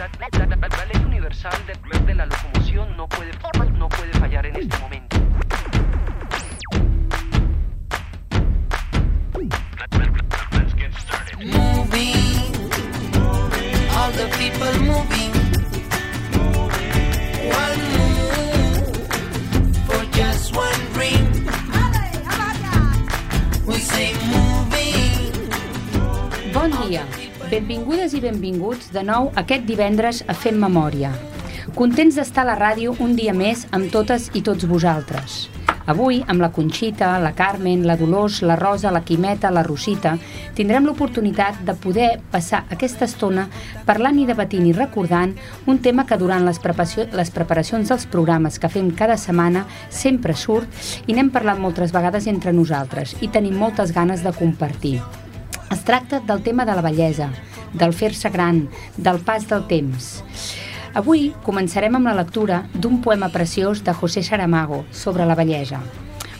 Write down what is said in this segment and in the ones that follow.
La de, la locomoción no puede, no puede fallar en este momento. Benvingudes i benvinguts de nou aquest divendres a Fem Memòria. Contents d'estar a la ràdio un dia més amb totes i tots vosaltres. Avui, amb la Conxita, la Carmen, la Dolors, la Rosa, la Quimeta, la Rosita, tindrem l'oportunitat de poder passar aquesta estona parlant i debatint i recordant un tema que durant les, les preparacions dels programes que fem cada setmana sempre surt i n'hem parlat moltes vegades entre nosaltres i tenim moltes ganes de compartir. Es tracta del tema de la bellesa, del fer-se gran, del pas del temps. Avui començarem amb la lectura d'un poema preciós de José Saramago sobre la bellesa.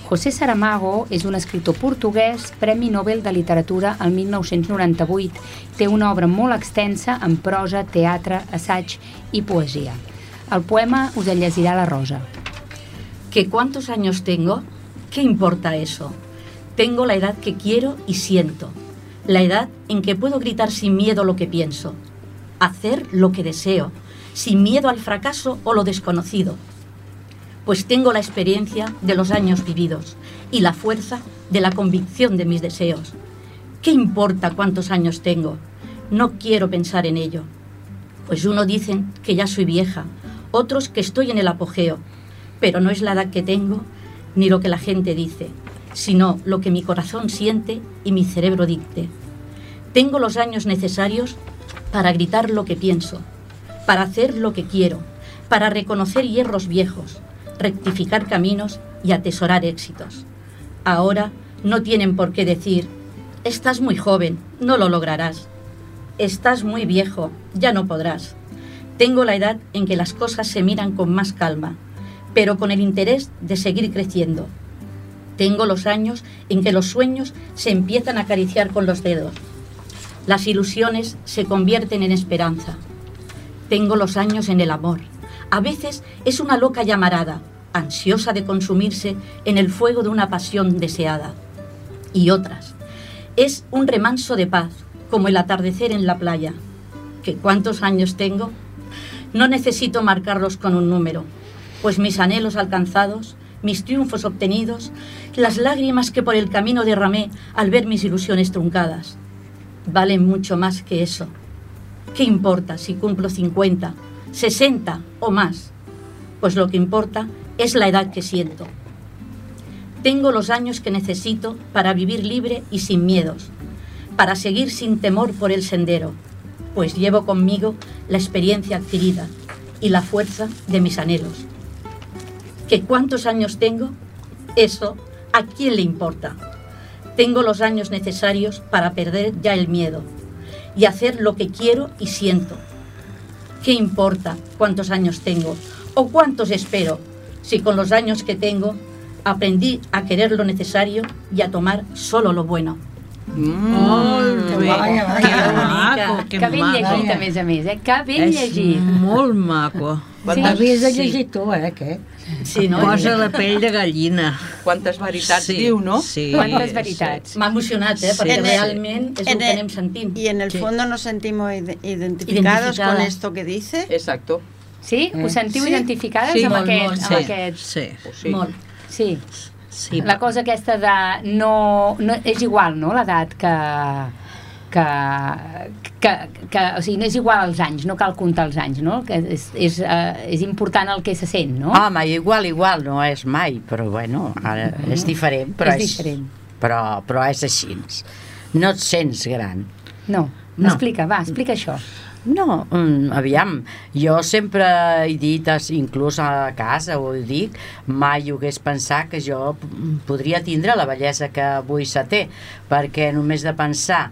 José Saramago és un escriptor portuguès, Premi Nobel de Literatura el 1998. Té una obra molt extensa en prosa, teatre, assaig i poesia. El poema us el llegirà la Rosa. ¿Que cuántos años tengo? ¿Qué importa eso? Tengo la edad que quiero y siento. La edad en que puedo gritar sin miedo lo que pienso. Hacer lo que deseo, sin miedo al fracaso o lo desconocido. Pues tengo la experiencia de los años vividos y la fuerza de la convicción de mis deseos. ¿Qué importa cuántos años tengo? No quiero pensar en ello. Pues uno dicen que ya soy vieja, otros que estoy en el apogeo, pero no es la edad que tengo ni lo que la gente dice, sino lo que mi corazón siente y mi cerebro dicte. Tengo los años necesarios para gritar lo que pienso, para hacer lo que quiero, para reconocer hierros viejos, rectificar caminos y atesorar éxitos. Ahora no tienen por qué decir, estás muy joven, no lo lograrás. Estás muy viejo, ya no podrás. Tengo la edad en que las cosas se miran con más calma, pero con el interés de seguir creciendo. Tengo los años en que los sueños se empiezan a acariciar con los dedos. Las ilusiones se convierten en esperanza. Tengo los años en el amor. A veces es una loca llamarada, ansiosa de consumirse en el fuego de una pasión deseada. Y otras, es un remanso de paz, como el atardecer en la playa. ¿Que cuántos años tengo? No necesito marcarlos con un número, pues mis anhelos alcanzados, mis triunfos obtenidos, las lágrimas que por el camino derramé al ver mis ilusiones truncadas, valen mucho más que eso. ¿Qué importa si cumplo 50, 60 o más? Pues lo que importa es la edad que siento. Tengo los años que necesito para vivir libre y sin miedos, para seguir sin temor por el sendero, pues llevo conmigo la experiencia adquirida y la fuerza de mis anhelos. ¿Que cuántos años tengo? Eso, ¿a quién le importa? Tengo los años necesarios para perder ya el miedo y hacer lo que quiero y siento. ¿Qué importa cuántos años tengo o cuántos espero si con los años que tengo aprendí a querer lo necesario y a tomar solo lo bueno? Molt bé. Vaja, vaja. Que maco, que, que ben maco. llegit, a més a més, eh? Que ben És llegit. molt maco. Sí. Havies de Sí. llegir tu, eh, aquest? Sí, no? Posa la pell de gallina. Quantes veritats diu, no? Sí, Quantes veritats. M'ha emocionat, eh? Sí. Perquè En el- realment és el en que el- anem sentint. Y en el Sí. fondo nos sentimos ide- identificados con esto que dice. Exacto. Sí? Us sentiu Sí. identificades Sí, amb, molt, aquest, molt, amb Sí, aquest... sí, O sí. Molt. Sí. sí. La cosa aquesta de no... no és igual, no?, l'edat que, que, que, que... O sigui, no és igual als anys, no cal comptar els anys, no? Que és, és, uh, és important el que se sent, no? Home, igual, igual no és mai, però bueno, ara és diferent. Però És diferent. Però, però és així. No et sents gran. No. No. Explica, va, explica això. No, mm, aviam, jo sempre he dit, inclús a casa ho dic, mai ho hagués pensat que jo podria tindre la bellesa que avui se té, perquè només de pensar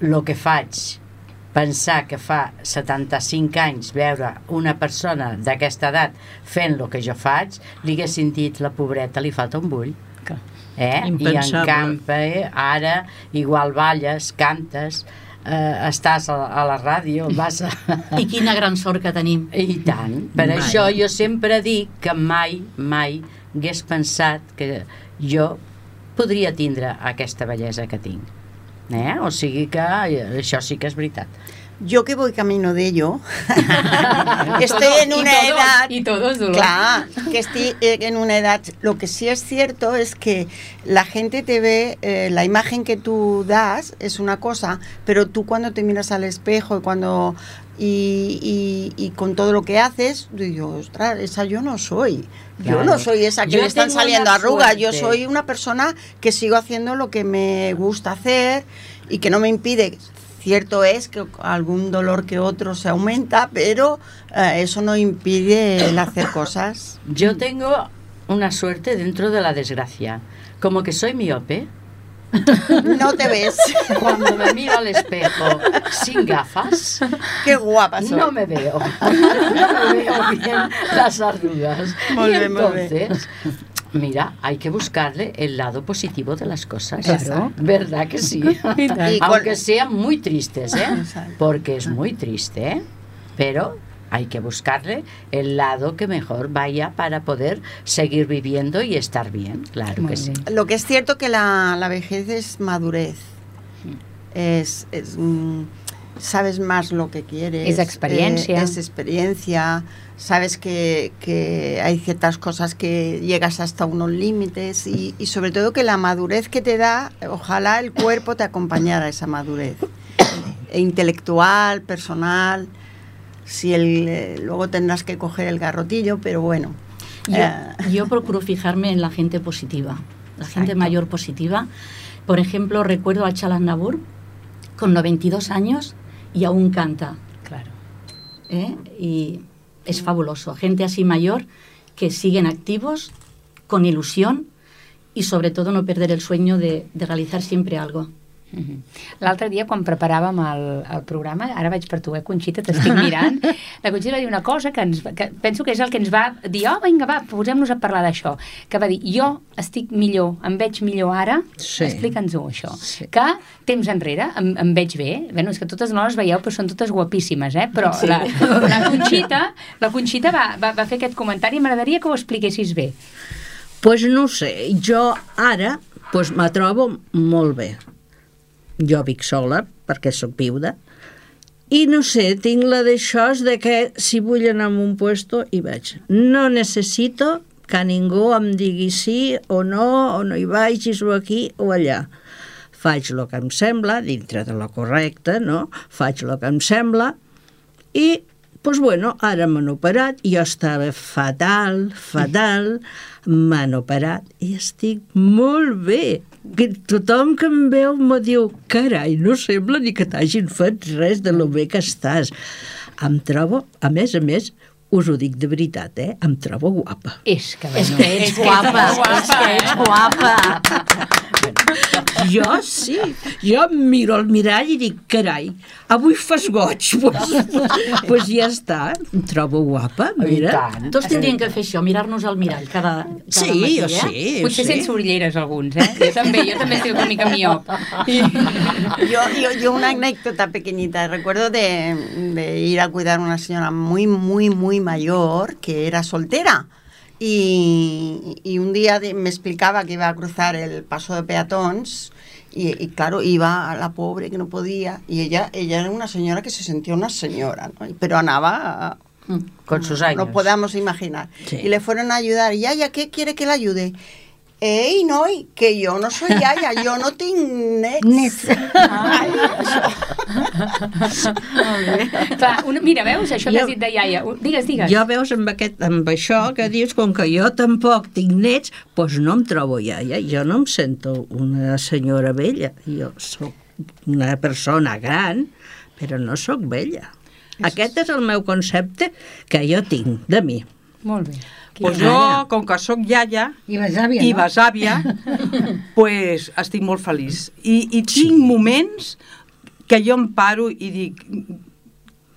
el que faig, pensar que fa 75 anys veure una persona d'aquesta edat fent el que jo faig, li hagués sentit la pobreta, li falta un bull. Eh? I en Impensable. camp, eh, ara, igual balles, cantes, eh, estàs a, a la ràdio, vas a... I quina gran sort que tenim. I tant. Per Mai. això jo sempre dic que mai, mai hagués pensat que jo podria tindre aquesta bellesa que tinc. Eh? O sigui que això sí que és veritat. Yo que voy camino de ello, estoy en Y una todos, edad... y todos. Claro, que estoy en una edad. Lo que sí es cierto es que la gente te ve, eh, la imagen que tú das es una cosa, pero tú cuando te miras al espejo y cuando y, y- y con todo lo que haces, digo, ostras, esa yo no soy. Yo no soy esa que Yo le están saliendo arrugas. Yo soy una persona que sigo haciendo lo que me gusta hacer y que no me impide. Cierto es que algún dolor que otro se aumenta, pero eh, eso no impide el hacer cosas. Yo tengo una suerte dentro de la desgracia. Como que soy miope, No te ves. cuando me miro al espejo sin gafas, Qué guapa soy. no me veo. No me veo bien las arrugas. Y bien. entonces, mira, hay que buscarle el lado positivo de las cosas. Claro. ¿Verdad que sí? Aunque sean muy tristes, ¿eh? Porque es muy triste, ¿eh? Pero hay que buscarle el lado que mejor vaya para poder seguir viviendo y estar bien, claro Muy que sí. Lo que es cierto que la, la vejez es madurez. Es, es, mm, sabes más lo que quieres. Es experiencia. eh, es experiencia. Sabes que, que hay ciertas cosas que llegas hasta unos límites y, y sobre todo que la madurez que te da, ojalá el cuerpo te acompañara a esa madurez. E intelectual, personal. Si el, eh, luego tendrás que coger el garrotillo, pero bueno. Yo, Eh, yo procuro fijarme en la gente positiva, la gente Exacto. mayor positiva. Por ejemplo, recuerdo a Chalan Nabur con 92 años y aún canta. Claro. ¿eh? Y es fabuloso. Gente así mayor que siguen activos, con ilusión y sobre todo no perder el sueño de, de realizar siempre algo. Mhm. L'altre dia, quan preparàvem el, el programa, ara vaig per tu, eh, Conxita, t'estic mirant, la Conxita va dir una cosa que, ens, que penso que és el que ens va dir, oh, vinga, va, posem-nos a parlar d'això, que va dir, jo estic millor, em veig millor ara, Sí. explica'ns-ho, això, Sí. que temps enrere em, em veig bé, bueno, és que totes no les veieu, però són totes guapíssimes, eh? però Sí. la, la Conxita, la Conxita va, va, va fer aquest comentari i m'agradaria que ho expliquessis bé. pues no sé, jo ara pues, me trobo molt bé. Jo vic sola, perquè sóc viuda, i no sé, tinc la d'això de que si vull anar a un puesto hi vaig. No necessito que ningú em digui sí o no, o no hi vagis, o aquí o allà. Faig el que em sembla, dintre de lo correcte, no? Faig el que em sembla i, doncs bueno, ara m'han operat, jo estava fatal, fatal, m'han operat i estic molt bé. Que tothom que em veu me diu, carai, no sembla ni que t'hagin fet res de lo bé que estàs. Em trobo, a més a més, us ho dic de veritat, eh? Em trobo guapa. És que, És bueno, que ets guapa, és que ets guapa. Jo sí, jo em miro al mirall i dic, carai, avui fas goig, pues, pues ja està, em trobo guapa, mira. Tots tindrien que fer això, mirar-nos al mirall cada, cada Sí, matí, jo eh? sí, jo Potser sí. sense orelleres alguns, eh? Jo també, jo també estic una mica miop. Yo, yo, yo una anécdota pequeñita. Recuerdo de, de ir a cuidar a una señora muy, muy, muy mayor que era soltera. Y, y un día de- me explicaba que iba a cruzar el paso de peatones y, y claro, iba a la pobre que no podía. Y ella, ella era una señora que se sentía una señora, ¿no? pero andaba Con sus años. no podamos imaginar. Sí. Y le fueron a ayudar. Yaya, ¿qué quiere que le ayude? Ei, noi, que jo no soy Yaya, jo no tinc nets. Ai, Clar, una, mira, veus, això que has dit de iaia. Digues, digues. Jo veus amb, aquest, amb això que dius, com que jo tampoc tinc nets, doncs no em trobo iaia. Jo no em sento una senyora vella. Jo sóc una persona gran, però no sóc vella. Aquest és el meu concepte que jo tinc de mi. Molt bé. Pues jo, com que sóc iaia I besàvia, i no? besàvia, pues estic molt feliç. I, i tinc moments que jo em paro i dic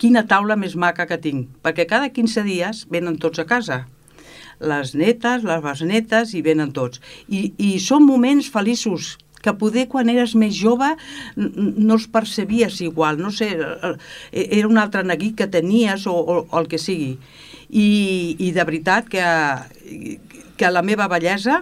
quina taula més maca que tinc, perquè cada 15 dies venen tots a casa les netes, les besnetes, i venen tots. I, i són moments feliços que poder quan eres més jove no els percebies igual, no sé, eh, era un altre neguit que tenies o, o, o el que sigui. I, I de veritat que, que la meva bellesa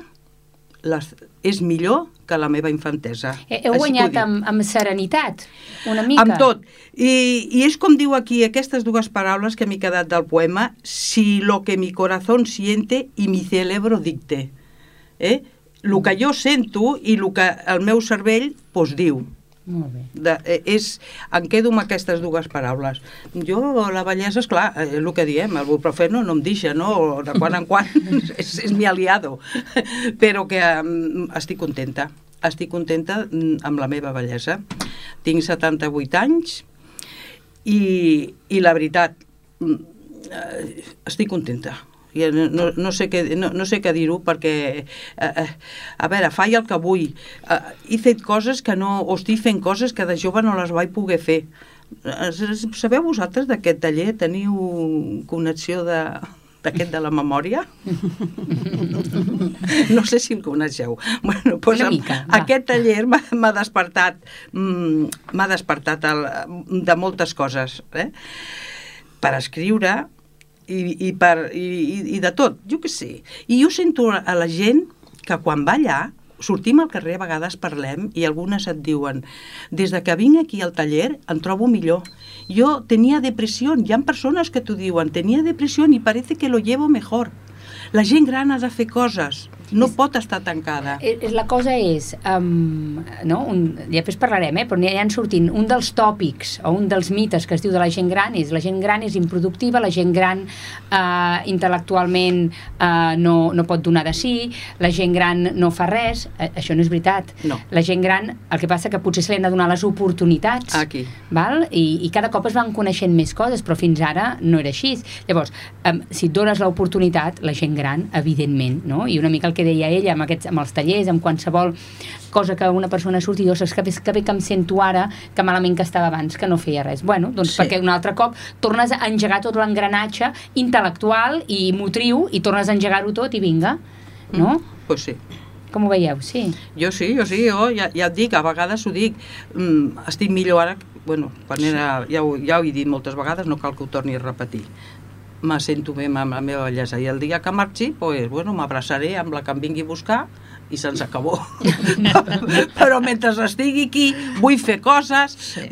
les, és millor que la meva infantesa. He- Heu guanyat amb, amb serenitat, una mica. Amb tot. I, I és com diu aquí aquestes dues paraules que m'he quedat del poema, si lo que mi corazón siente y mi cerebro dicte. Eh? El que jo sento i el que el meu cervell pues, diu. Molt bé. De, eh, és, em quedo amb aquestes dues paraules. Jo, la bellesa, és clar, eh, el que diem, el buprofeno no em deixa, no? De quan en quan és, és mi aliado. Però que um, estic contenta. Estic contenta mm, amb la meva bellesa. Tinc 78 anys i, i la veritat, mm, eh, estic contenta. No, no, sé què, no, no sé què dir-ho perquè, eh, eh, a veure, faig el que vull. Eh, he fet coses que no, o estic fent coses que de jove no les vaig poder fer. Sabeu vosaltres d'aquest taller? Teniu connexió de d'aquest de la memòria? no sé si el coneixeu. Bueno, doncs Una mica, va. aquest taller m'ha m'ha despertat, mm, m'ha despertat el, de moltes coses, eh? per escriure i, i, per, i, i- de tot, jo què sé. I jo sento a la gent que quan va allà, sortim al carrer, a vegades parlem, i algunes et diuen des de que vinc aquí al taller em trobo millor. Jo tenia depressió, hi ha persones que t'ho diuen, tenia depressió i parece que lo llevo mejor. La gent gran ha de fer coses, no pot estar tancada. Eh, eh, La cosa és, um, no, un, ja després parlarem, eh, però n'hi han sortint, un dels tòpics o un dels mites que es diu de la gent gran és la gent gran és improductiva, la gent gran eh, intel·lectualment eh, no, no pot donar de sí, la gent gran no fa res, eh, això no és veritat. No. La gent gran, el que passa que potser se li han de donar les oportunitats, Aquí. val? I, i cada cop es van coneixent més coses, però fins ara no era així. Llavors, um, si et dones l'oportunitat, la gent gran, evidentment, no? I una mica el que deia ella amb, aquests, amb els tallers, amb qualsevol cosa que una persona surti, ostres, que bé, que bé que em sento ara, que malament que estava abans, que no feia res. Bueno, doncs Sí. perquè un altre cop tornes a engegar tot l'engranatge intel·lectual i motriu i tornes a engegar-ho tot i vinga, no? Pues sí. Com ho veieu? Sí. Jo sí, jo sí, jo ja, ja et dic, a vegades ho dic, mm, estic millor ara, bueno, quan era, ja, ho, ja ho he dit moltes vegades, no cal que ho torni a repetir. Me sento bé amb la meva bellesa i el dia que marxi, pues, bueno, m'abraçaré amb la que em vingui a buscar i se'ns acabó. Però mentre estigui aquí vull fer coses sí.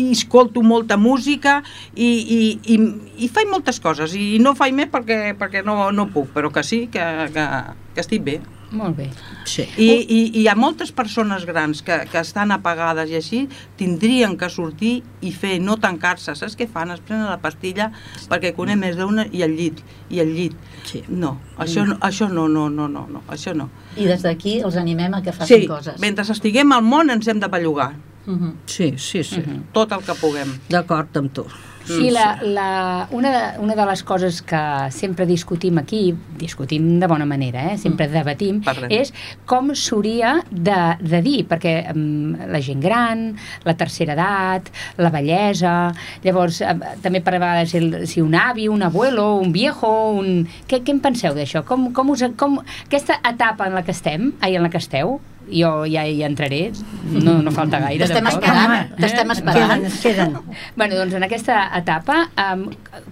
i escolto molta música i, i, i, i faig moltes coses i no faig més perquè, perquè no, no puc, però que sí, que, que, que estic bé. Molt bé. Sí. I, i, i hi ha moltes persones grans que, que estan apagades i així tindrien que sortir i fer, no tancar-se. Saps què fan? Es prenen la pastilla perquè conec més d'una i el llit, i el llit. Sí. No, això no, això no, no, no, no, no, això no. I des d'aquí els animem a que facin Sí, coses. mentre estiguem al món ens hem de bellugar, Mhm. Sí, sí, sí. tot el que puguem. D'acord amb tu. Sí, la, la, una, de, una de les coses que sempre discutim aquí, discutim de bona manera, eh? sempre debatim, Parlem. és com s'hauria de, de dir, perquè um, la gent gran, la tercera edat, la bellesa, llavors eh, també per a vegades el, si un avi, un abuelo, un viejo, un... Què, què en penseu d'això? Com, com us, com, aquesta etapa en la que estem, ai, en la que esteu, jo ja hi entraré, no, no falta gaire. T'estem esperant, t'estem esperant. Queden, queden. Bueno, doncs en aquesta etapa, um,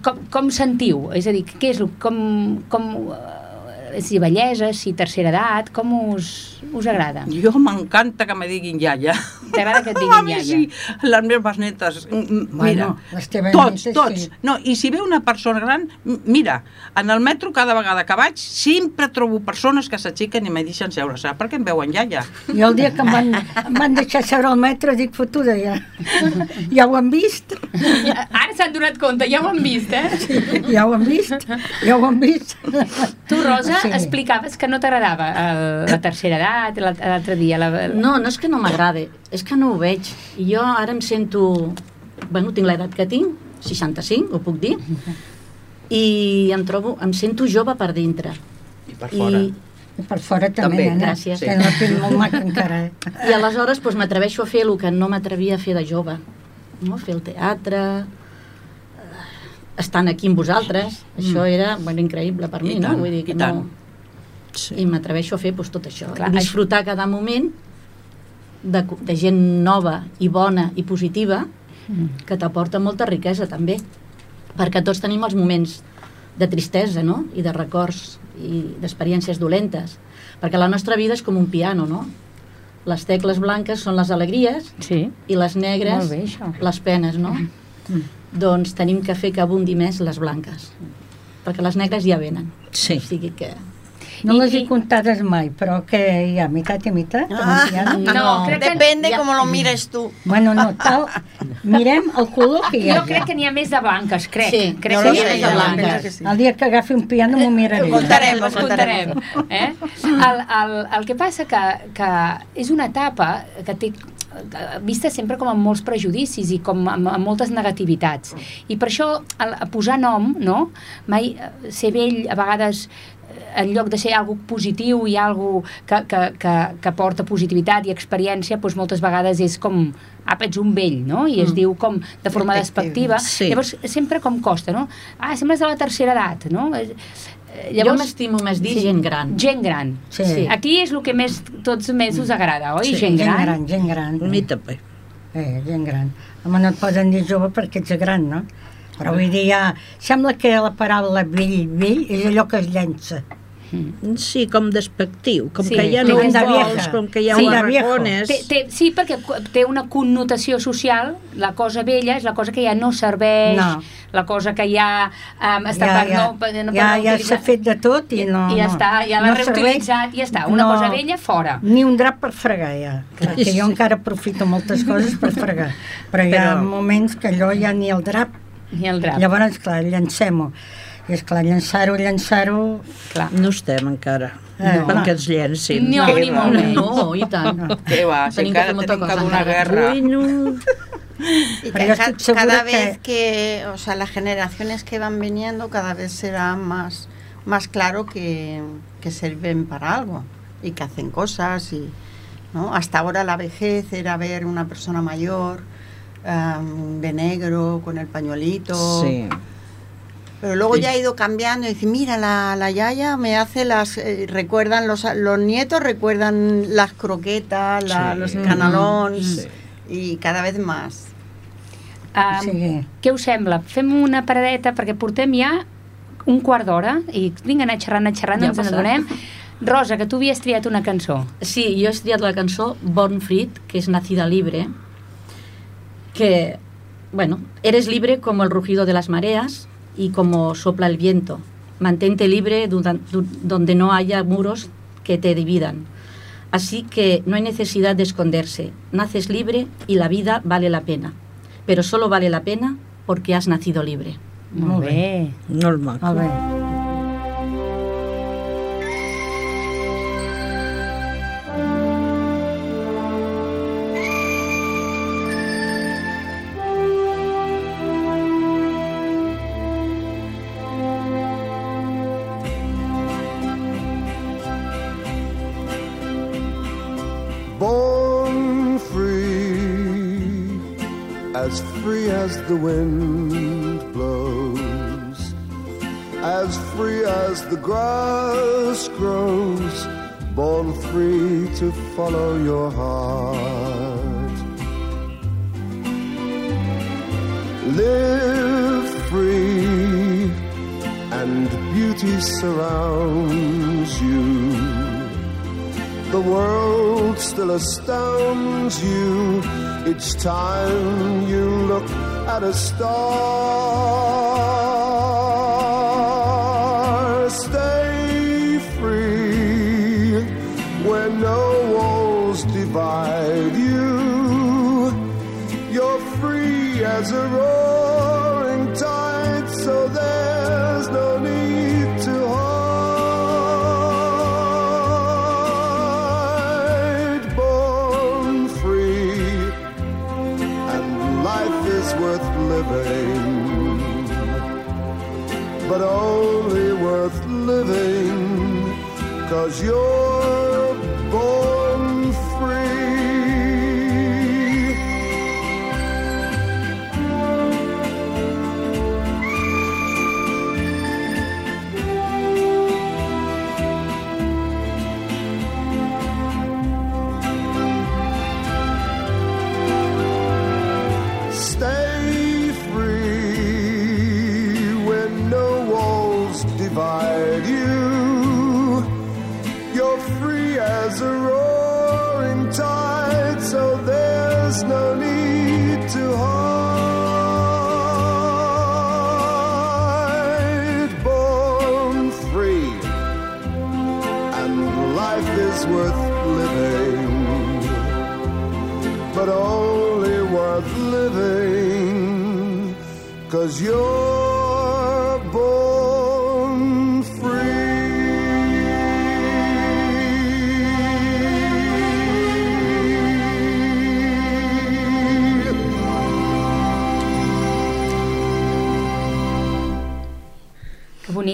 com, com sentiu? És a dir, què és, el- com, com, eh, si bellesa, si tercera edat, com us, us agrada? Jo m'encanta que me diguin iaia. T'agrada que et A diguin mi iaia? sí, les meves netes, mm, mm, Bueno, mira, les teves tots, netes tots. sí. No, I si ve una persona gran, mira, en el metro cada vegada que vaig sempre trobo persones que s'aixequen i me deixen seure. Saps per què em veuen iaia? Jo el dia que em van, em van deixar seure al metro dic fotuda ja. Ja ho han vist, Ara s'han donat compte, ja ho han vist, eh? ja ho han vist, ja ho han vist. Tu, Rosa, Sí. explicaves que no t'agradava eh, la tercera edat, l'al- l'altre dia. La... No, no és que no m'agrade, és que no ho veig. I jo ara em sento... Bueno, tinc l'edat que tinc, 65, ho puc dir, i em trobo, em sento jove per dintre. I per fora. I, per fora també, També, nena. gràcies. Que la tinc molt maca encara. eh? I aleshores doncs, m'atreveixo a fer el que no m'atrevia a fer de jove. No? Fer el teatre, estant aquí amb vosaltres, això era bueno, increïble per I mi, no? tant, Vull dir que i tant. no... I m'atreveixo a fer doncs, tot això. Clar, disfrutar cada moment de, de gent nova i bona i positiva que t'aporta molta riquesa també perquè tots tenim els moments de tristesa no? i de records i d'experiències dolentes perquè la nostra vida és com un piano no? les tecles blanques són les alegries Sí. i les negres bé, això. les penes no? Doncs tenim que fer que abundi més les blanques perquè les negres ja venen Sí. o sigui que No I- les he comptades mai, però que hi ha meitat i meitat. com Ah. piano. No, crec que... Depende Ja. cómo lo mires tú. Bueno, no, tal... Mirem el color que hi ha. Jo crec que n'hi ha més de blanques, crec. Sí, crec no que n'hi ha més de no blanques. sí. El dia que agafi un piano m'ho miraré. Ho contarem, ho contarem. Eh? El, el, el que passa que, que és una etapa que té que- vista sempre com amb molts prejudicis i com amb, amb moltes negativitats. I per això el, posar nom, no? Mai eh, ser vell a vegades eh, en lloc de ser algo positiu i algo que, que, que, que porta positivitat i experiència, doncs moltes vegades és com ah, ets un vell, no? I es diu com de forma despectiva. Sí. Llavors, sempre com costa, no? Ah, sembles de la tercera edat, no? Eh, jo m'estimo més dir gent gran Gent gran. Sí. Sí. Aquí és el que més, tots més us agrada, oi? Sí, gent, gran. gran, gent gran. A mi també. Eh, gent gran. Home, no et poden dir jove perquè ets gran, no? Però vull dir, ja... Sembla que la paraula vell, vell, és allò que es llença. Sí, com despectiu, com Sí, que ja no ho vols, vieja. com que ja Sí, ho arracones. Té, té, sí, perquè té una connotació social, la cosa vella és la cosa que ja no serveix, No. la cosa que ja um, està ja, per ja, no... Per, no ja, no ja s'ha fet de tot i no... I ja no, està, ja l'ha no reutilitzat, i ja està, una no. cosa vella fora. Ni un drap per fregar, ja. Perquè jo encara aprofito moltes coses per fregar. Però hi ha Però- moments que allò ja ni el drap. Ni el drap. Llavors, clar, llancem-ho. I esclar, llançar-ho, llançar-ho... Clar. No estem encara, No. perquè ens llencin. No, Que ni molt menys. no, i tant Què va, si Tenim que encara tenim que encara. guerra. Ui, no. Y Pero que cada que- vez que, o sea, las generaciones que van viniendo, cada vez será más, más claro que, que sirven para algo y que hacen cosas. Y, ¿no? Hasta ahora la vejez era ver una persona mayor am, de negro con el pañuelito. Sí. Pero luego ya ha ido cambiando y dice, mira, la, la yaya me hace las... eh, recuerdan, los, los nietos recuerdan las croquetas, la- Sí. los canalons Sí. y cada vez más. Um, Sí. Què us sembla? Fem una paradeta perquè portem ja un quart d'hora i vinga, anar xerrant, anar xerrant, Ja ens n'adonem. Rosa, que tu havies triat una cançó. Sí, jo he estudiat la cançó Born Free, que és Nacida Libre, que, bueno, eres libre como el rugido de las mareas y como sopla el viento. Mantente libre donde no haya muros que te dividan. Así que no hay necesidad de esconderse. Naces libre y la vida vale la pena. Pero solo vale la pena porque has nacido libre. Molt maco. Molt bé. born the wind blows, as free as the grass grows, born free to follow your heart. Live free, and beauty surrounds you. The world still astounds you. Each time you look at a star. Stay free where no walls divide you. You're free as a roaring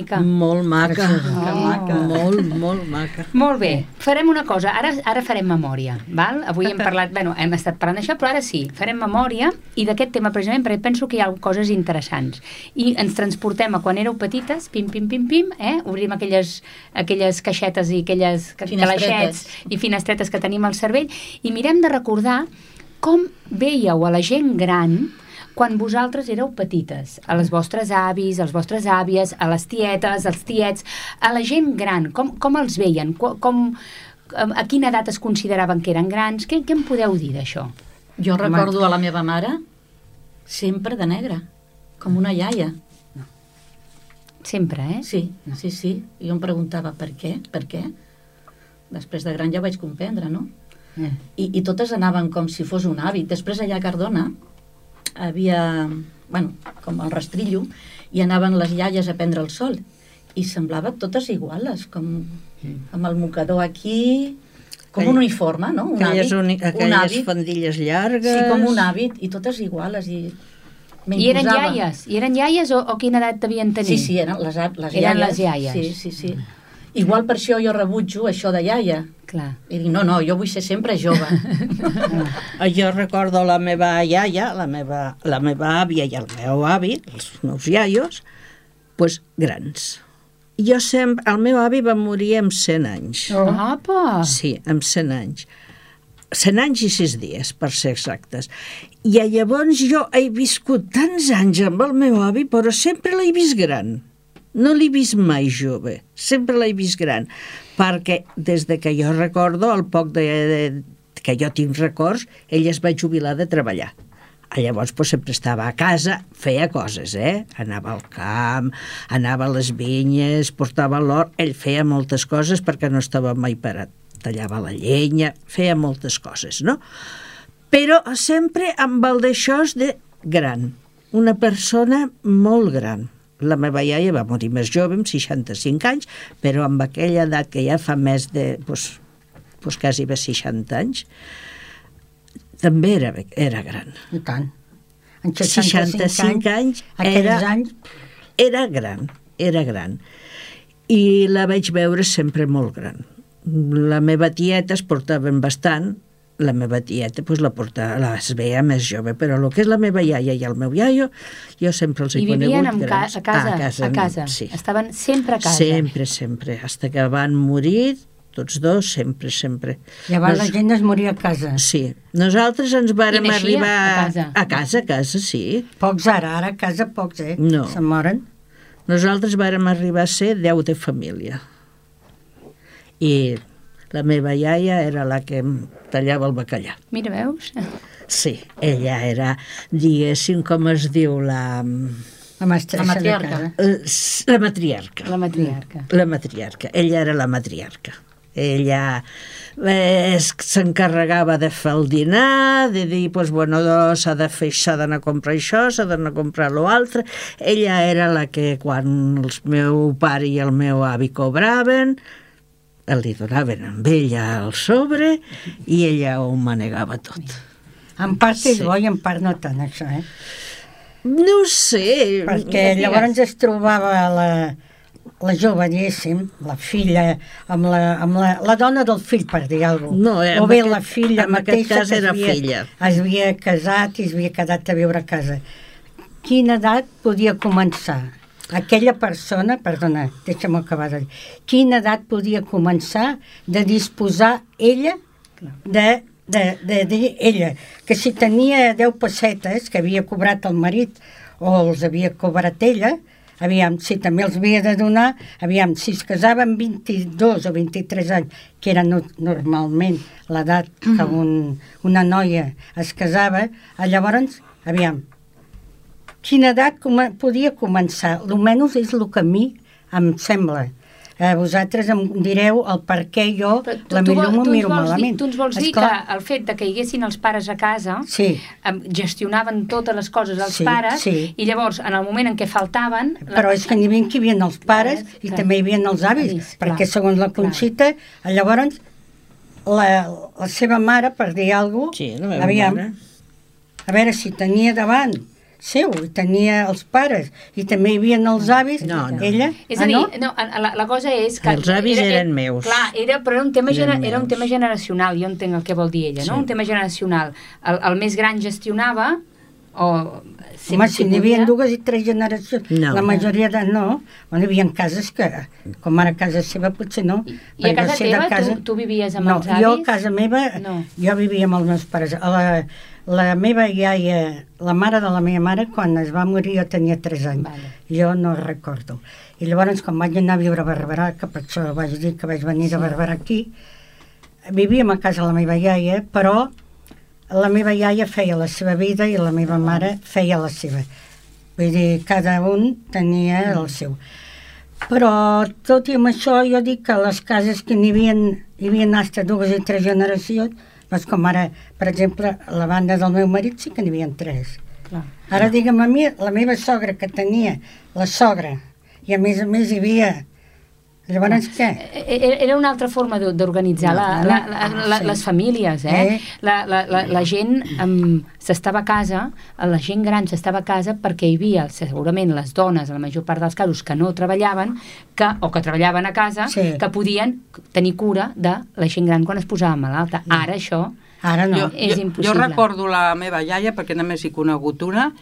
bonica. Molt maca. Que maca. Molt, molt maca. Molt bé, farem una cosa, ara, ara farem memòria, val? Avui hem parlat, bueno, hem estat parlant d'això, però ara sí, farem memòria i d'aquest tema precisament perquè penso que hi ha coses interessants. I ens transportem a quan éreu petites, pim, pim, pim, pim, eh? obrim aquelles, aquelles caixetes i aquelles calaixets i finestretes que tenim al cervell i mirem de recordar com veieu a la gent gran quan vosaltres éreu petites, a les vostres avis, als vostres àvies, a les tietes, als tiets, a la gent gran, com, com els veien? Com, com, a quina edat es consideraven que eren grans? Què, què em podeu dir d'això? Jo recordo a la meva mare sempre de negre, com una iaia. Sempre, eh? Sí, sí, sí. I jo em preguntava per què, per què? Després de gran ja vaig comprendre, no? Eh. I, I totes anaven com si fos un hàbit. Després allà a Cardona havia, bueno, com el rastrillo, i anaven les iaies a prendre el sol. I semblava totes iguales, com amb el mocador aquí, com un uniforme, no? Un Aquelles, hàbit, uni, un aquelles hàbit. fandilles llargues... Sí, com un hàbit, i totes iguales. I, I eren iaies? I eren iaies o, o quina edat devien tenir? Sí, sí, eren les, les Eren iaies. les iaies. Sí, sí, sí. Igual per això jo rebutjo això de iaia. Clar. I dic, no, no, jo vull ser sempre jove. Jo recordo la meva iaia, la meva, la meva àvia i el meu avi, els meus iaios, pues, grans. Jo sempre, el meu avi va morir amb 100 anys. Oh. Apa! Sí, amb 100 anys. 100 anys i 6 dies, per ser exactes. I llavors jo he viscut tants anys amb el meu avi, però sempre l'he vist gran. No l'he vist mai jove, sempre l'he vist gran, perquè des de que jo recordo, el poc de, de, que jo tinc records, ell es va jubilar de treballar. Llavors pues, sempre estava a casa, feia coses, eh? Anava al camp, anava a les vinyes, portava l'or, ell feia moltes coses perquè no estava mai parat. Tallava la llenya, feia moltes coses, no? Però sempre amb el d'això de gran, una persona molt gran. La meva iaia va morir més jove, amb 65 anys, però amb aquella edat que ja fa més de, doncs, doncs quasi bé 60 anys, també era, era gran. I tant. En 65, 65 anys aquells era, anys, era gran, era gran. I la vaig veure sempre molt gran. La meva tieta es portaven bastant, la meva tieta pues, la portava, la es veia més jove, però el que és la meva iaia i el meu iaio, jo sempre els he I vivien conegut amb ca a casa, a casa, a casa. Sí. Estaven sempre a casa. Sempre, sempre. Hasta que van morir, tots dos, sempre, sempre. llavors la Nos- gent es moria a casa. Sí. Nosaltres ens vàrem arribar... a casa. A casa, a casa, sí. Pocs ara, ara a casa pocs, eh? No. Se moren. Nosaltres vàrem arribar a ser 10 de família. I la meva iaia era la que tallava el bacallà. Mira, veus? Sí, ella era, diguéssim, com es diu, la, La mestressa La matriarca. eh, la matriarca. La matriarca. La matriarca. Ella era la matriarca. Ella eh, es- s'encarregava de fer el dinar, de dir, pues, bueno, s'ha de fer, s'ha d'anar a comprar això, s'ha d'anar a comprar l'altre. Ella era la que, quan el meu pare i el meu avi cobraven, li donaven amb ella el sobre i ella ho manegava tot. En part és Sí. bo i en part no tant, això, eh? No sé. Perquè llavors es trobava la, la jove, diguéssim, la filla, amb la, amb la, la dona del fill, per dir alguna cosa. No, eh, o bé aquest- la filla en mateixa cas era havia, filla. es havia casat i es havia quedat a viure a casa. Quina edat podia començar? Aquella persona, perdona, deixa'm acabar de dir, quina edat podia començar de disposar ella de, de, de dir ella que si tenia 10 pessetes que havia cobrat el marit o els havia cobrat ella, aviam, si també els havia de donar, aviam, si es casava amb 22 o 23 anys, que era no, normalment l'edat que un, una noia es casava, llavors, aviam, quina edat com podia començar? Almenys és el que a mi em sembla. Eh, vosaltres em direu el per què jo Però la millor m'ho miro vols malament. Dir, tu ens vols dir Esclar, que el fet de que hi haguessin els pares a casa Sí. em, gestionaven totes les coses els Sí, pares sí. i llavors en el moment en què faltaven la- Però és que n'hi havia que hi havia els pares Pares, i clar. també hi havia els avis, Avis, perquè clar, segons la clar. Conxita, llavors la, la seva mare, per dir alguna cosa, Sí, la meva aviam, mare. a veure si tenia davant seu, i tenia els pares, i també hi havia els avis, No, no. ella, És ah, a dir, no? no? la, la cosa és que... Els avis eren meus. Clar, era, però era un, tema Eren gener, era un tema generacional, jo entenc el que vol dir ella, no? Sí. Un tema generacional. El, el més gran gestionava, o... Home, si n'hi havia dues i tres generacions, No. la majoria de no, bueno, hi havia cases que, com ara a casa seva, potser no. I a perquè casa teva tu, tu vivies amb no, els avis? jo a casa meva, No. jo vivia amb els meus pares. A La, la meva iaia, la mare de la meva mare, quan es va morir jo tenia 3 anys. Vale. Jo no recordo. I llavors, quan vaig anar a viure a Barberà, que per això vaig dir que vaig venir de Barberà aquí, vivíem a casa la meva iaia, però la meva iaia feia la seva vida i la meva mare feia la seva. Vull dir, cada un tenia el seu. Però, tot i amb això, jo dic que les cases que n'hi havia, hi havia hasta dues i tres generacions, doncs com ara, per exemple, la banda del meu marit sí que n'hi havia tres. Clar. Ara, digue'm a mi, la meva sogra que tenia, la sogra, i a més a més hi havia... Llavors, què? E- e- Era una altra forma d'o- d'organitzar la, la, la, la, Sí. les famílies, eh? Eh? La, la, la, la gent um, s'estava a casa, la gent gran s'estava a casa perquè hi havia segurament les dones, la major part dels casos, que no treballaven, que, o que treballaven a casa, Sí. que podien tenir cura de la gent gran quan es posava malalta. Ara això Ara no. Jo, És jo, impossible. jo recordo la meva iaia, perquè només he conegut una,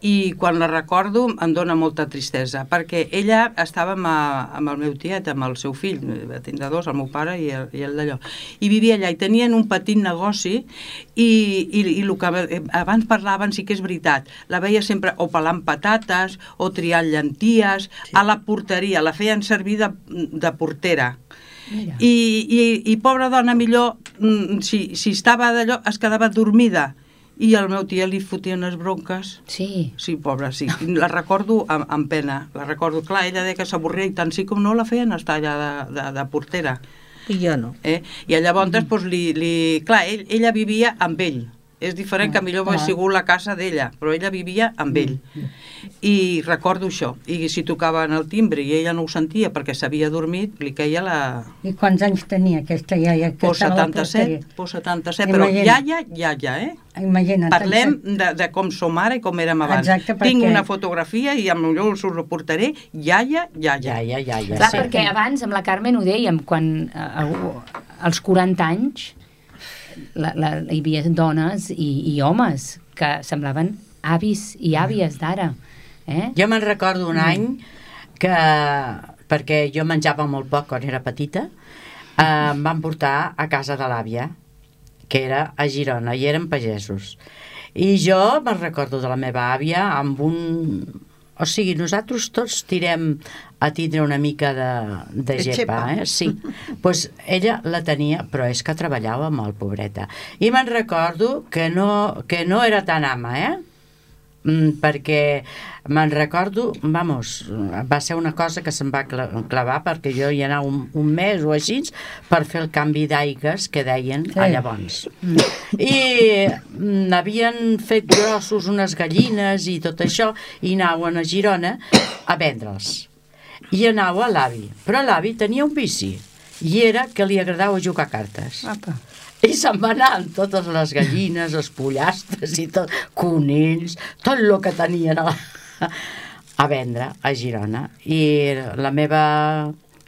i quan la recordo em dóna molta tristesa, perquè ella estava amb, a, amb el meu tiet, amb el seu fill, va tindre dos, el meu pare i el, i el d'allò, i vivia allà, i tenien un petit negoci, i, i, i el que eh, abans parlaven sí que és veritat, la veia sempre o pelant patates, o triant llenties, sí. a la porteria, la feien servir de, de portera, Mira. i, i, i pobra dona millor mm, si, si estava d'allò es quedava dormida i el meu tia li fotia unes bronques Sí. sí, pobra, sí, la recordo amb, amb pena la recordo, clar, ella deia que s'avorria i tant sí com no la feien estar allà de, de, de portera I jo no. eh? i llavors mm. doncs, li, li... clar, ell, ella vivia amb ell és diferent que millor hagués clar. sigut la casa d'ella, però ella vivia amb ell. I recordo això. I si tocaven el timbre i ella no ho sentia perquè s'havia dormit, li queia la, I quants anys tenia aquesta iaia? Que la 77, porteria? por 77, però Imagina. iaia, iaia, eh? Imagina't. Parlem de, de com som ara i com érem abans. Exacte, perquè- Tinc una fotografia i amb millor us ho reportaré, iaia, iaia. Ja, ja. Clar, sí. perquè abans amb la Carmen ho dèiem, quan eh, als 40 anys la, la, hi havia dones i, i homes que semblaven avis i àvies d'ara. Eh? Jo me'n recordo un any que, perquè jo menjava molt poc quan era petita, eh, em van portar a casa de l'àvia, que era a Girona, i eren pagesos. I jo me'n recordo de la meva àvia amb un... O sigui, nosaltres tots tirem a tindre una mica de, de, gepa, eh? Sí. pues ella la tenia, però és que treballava molt, pobreta. I me'n recordo que no, que no era tan ama, eh? Mm, perquè me'n recordo, vamos, va ser una cosa que se'm va cla- clavar perquè jo hi anava un, un mes o així per fer el canvi d'aigues que deien Sí. a llavors. I mm, havien fet grossos unes gallines i tot això i anaven a Girona a vendre'ls. I anava a l'avi, però l'avi tenia un vici i era que li agradava jugar cartes. Apa. I se'n va anar amb totes les gallines, els pollastres i tot, conills, tot el que tenien a, a vendre a Girona. I la meva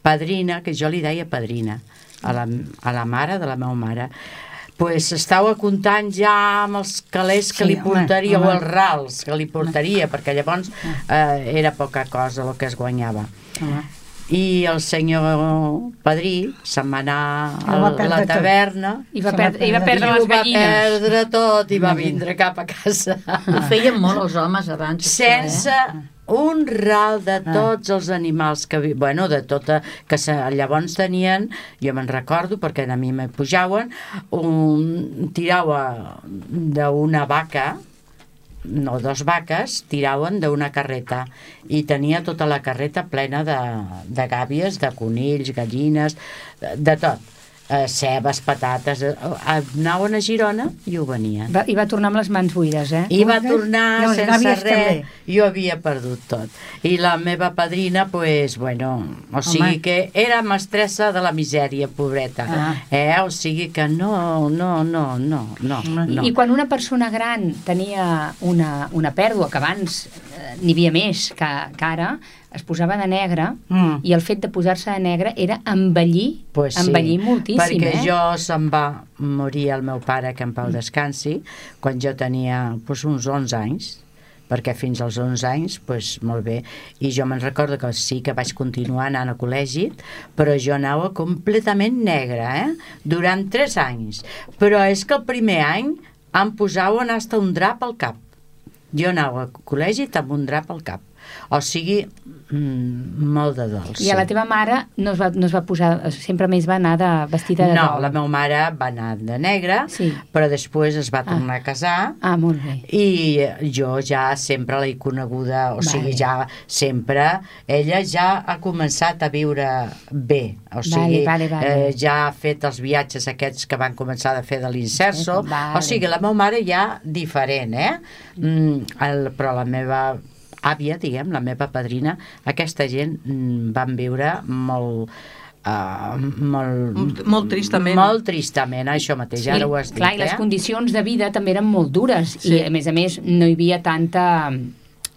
padrina, que jo li deia padrina, a la, a la mare de la meva mare, pues estava comptant ja amb els calés que Sí, li home, portaria home. o els rals que li portaria, perquè llavors eh, era poca cosa el que es guanyava. Home. I el senyor padrí se'n va anar a la tot. taverna I va, perdre, i va perdre i les ho va gallines. perdre tot i va vindre cap a casa Ho feien molt els homes abans. això, sense Eh? un ral de tots els animals que... vi- Bueno, de tota... Que se, llavors tenien, jo me'n recordo, perquè a mi me pujaven, un, tirava d'una vaca, no, dos vaques tiraven d'una carreta i tenia tota la carreta plena de, de gàbies, de conills, gallines, de, de tot. Eh, cebes, patates... Eh, anaven a Girona i ho venien. Va, I va tornar amb les mans buides, eh? I va tornar No, sense res. també. Jo havia perdut tot. I la meva padrina, pues, bueno, o sigui que era mestressa de la misèria, pobreta. Ah. Eh? O sigui que no, no, no, no, no. no. I quan una persona gran tenia una, una pèrdua, que abans eh, n'hi havia més que, que ara, es posava de negre Mm. i el fet de posar-se de negre era embellir, Pues sí, embellir moltíssim, perquè eh? jo se'm va morir el meu pare, que en pau descansi, quan jo tenia pues, uns 11 anys, perquè fins als 11 anys, pues, molt bé, i jo me'n recordo que sí que vaig continuar anant a col·legi, però jo anava completament negra, eh? durant 3 anys. Però és que el primer any em posaven hasta un drap al cap. Jo anava a col·legi amb un drap al cap. O sigui, mm, molt de dolç. I a la teva mare no es va, no es va posar, sempre més va anar de vestida de No, dol. la meva mare va anar de negre, Sí. però després es va tornar a casar Ah, molt bé. i jo ja sempre l'he coneguda, o Vale. sigui, ja sempre, ella ja ha començat a viure bé, o sigui, Vale, vale, vale. Eh, ja ha fet els viatges aquests que van començar a fer de l'inserso, Vale. o sigui, la meva mare ja diferent, eh? Mm, el, però la meva àvia, diguem, la meva padrina, aquesta gent mm, van viure molt... Uh, molt, Molt- tristament. molt tristament, això mateix, ara ho has dit clar, i les eh? condicions de vida també eren molt dures sí. i a més a més no hi havia tanta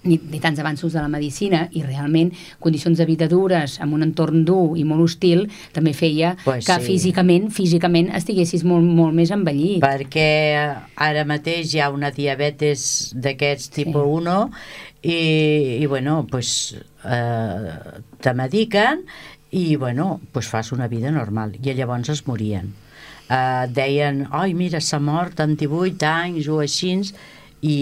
ni, ni tants avanços de la medicina i realment condicions de vida dures amb un entorn dur i molt hostil també feia Pues que sí. físicament físicament estiguessis molt, molt més envellit perquè ara mateix hi ha una diabetes d'aquests tipus 1 i, i bueno, pues, eh, te mediquen i bueno, pues fas una vida normal i llavors es morien eh, deien, oi mira s'ha mort amb 18 anys o així i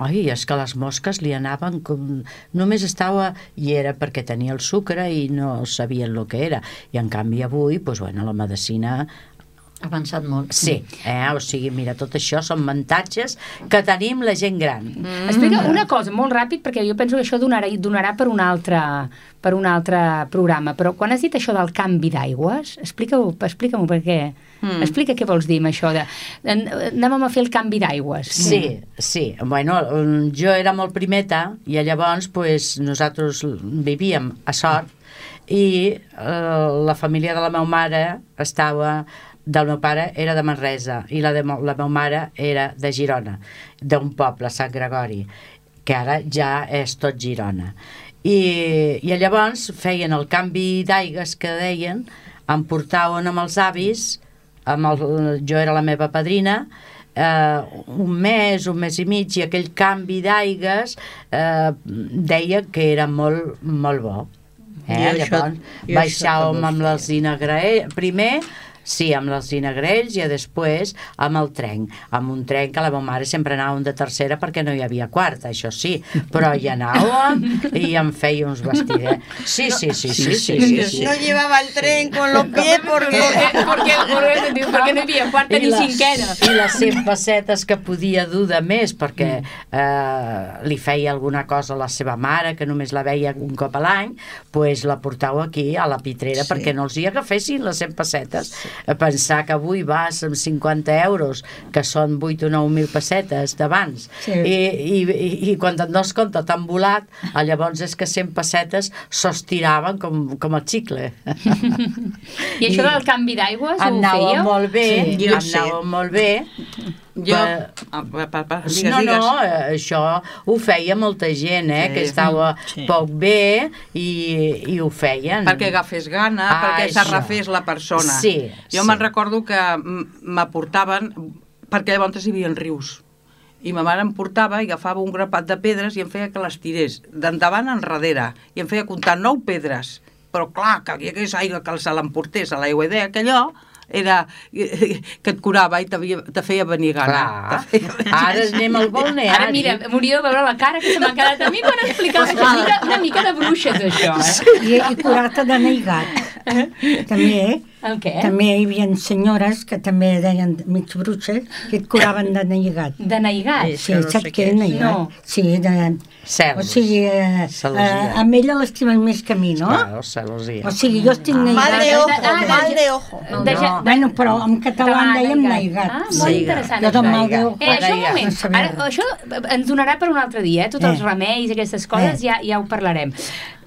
Ai, és que les mosques li anaven com... Només estava... I era perquè tenia el sucre i no sabien el que era. I en canvi avui, doncs, bueno, la medicina avançat molt. Sí, eh? o sigui, mira, tot això són avantatges que tenim la gent gran. Mm. Explica una cosa molt ràpid, perquè jo penso que això donarà, donarà per, un altre, per un altre programa, però quan has dit això del canvi d'aigües, explica-ho, explica-m'ho perquè... Mm. Explica què vols dir amb això de... Anàvem a fer el canvi d'aigües. Sí, sí. Bueno, mm, jo era molt primeta i llavors pues, nosaltres vivíem a Sort i eh, la família de la meva mare estava del meu pare era de Manresa i la de la meva mare era de Girona, d'un poble, Sant Gregori, que ara ja és tot Girona. I, I llavors feien el canvi d'aigues que deien, em portaven amb els avis, amb el, jo era la meva padrina, eh, un mes, un mes i mig, i aquell canvi d'aigues eh, deia que era molt, molt bo. Eh? Això- Llavors, això baixàvem amb els inagrells, primer Sí, amb els inagrells i després amb el tren. Amb un tren que la meva mare sempre anàvem de tercera perquè no hi havia quarta, això sí. Però hi anàvem i em feia uns vestidets. Sí, sí, sí, sí, sí, sí, sí. No llevaba el tren con los pies porque... perquè, perquè, perquè no hi havia quarta ni cinquena. I les 100 pessetes que podia dur de més perquè eh, li feia alguna cosa a la seva mare que només la veia un cop a l'any pues la portau aquí a la pitrera Sí. perquè no els hi agafessin les 100 pessetes a pensar que avui vas amb 50 euros que són 8 o 9 mil pessetes d'abans Sí. I, i, i, i quan te'n dones compte t'han volat ah, llavors és que 100 pessetes s'estiraven com, com el xicle I això del canvi d'aigües ho anava fèieu? molt bé, Sí, jo anava molt bé. Jo... Per- pa, Sí, digues, no, no, eh, això ho feia molta gent, eh, Sí. que estava Sí. poc bé i, i ho feien. perquè agafés gana, Ah, perquè s'arrafés la persona. Sí, jo sí. me'n recordo que m'aportaven, perquè llavors hi havia rius, i ma mare em portava i agafava un grapat de pedres i em feia que les tirés d'endavant enrere, i em feia comptar nou pedres, però clar, que hi hagués aigua que se l'emportés a l'aigua, i deia que allò era que et curava i te feia venir gana. Feia- Ara anem al balneari. Ara, mira, m'hauria de veure la cara que se m'ha quedat a mi quan explicaves una mica, una mica de bruixes, això, eh? I, i curar-te de neigat. També, eh? El què? També hi havia senyores que també deien mig bruixes que et curaven de neigat. De neigat? Sí, saps què és neigat? No. Sí, de... Celos. O sigui, eh, eh, amb ella l'estimen més que a mi, no? Claro, celosia. O sigui, jo estic neigat. Mal de ojo, Ah, mal de- de ojo. De, ja, Bueno, però en català en dèiem neigat. Ah, molt Sí, interessant. Jo de mal de ojo. Eh, això un moment, No ara, això ens donarà per un altre dia, eh? tots els Eh. remeis i aquestes coses, Eh. ja, ja ho parlarem.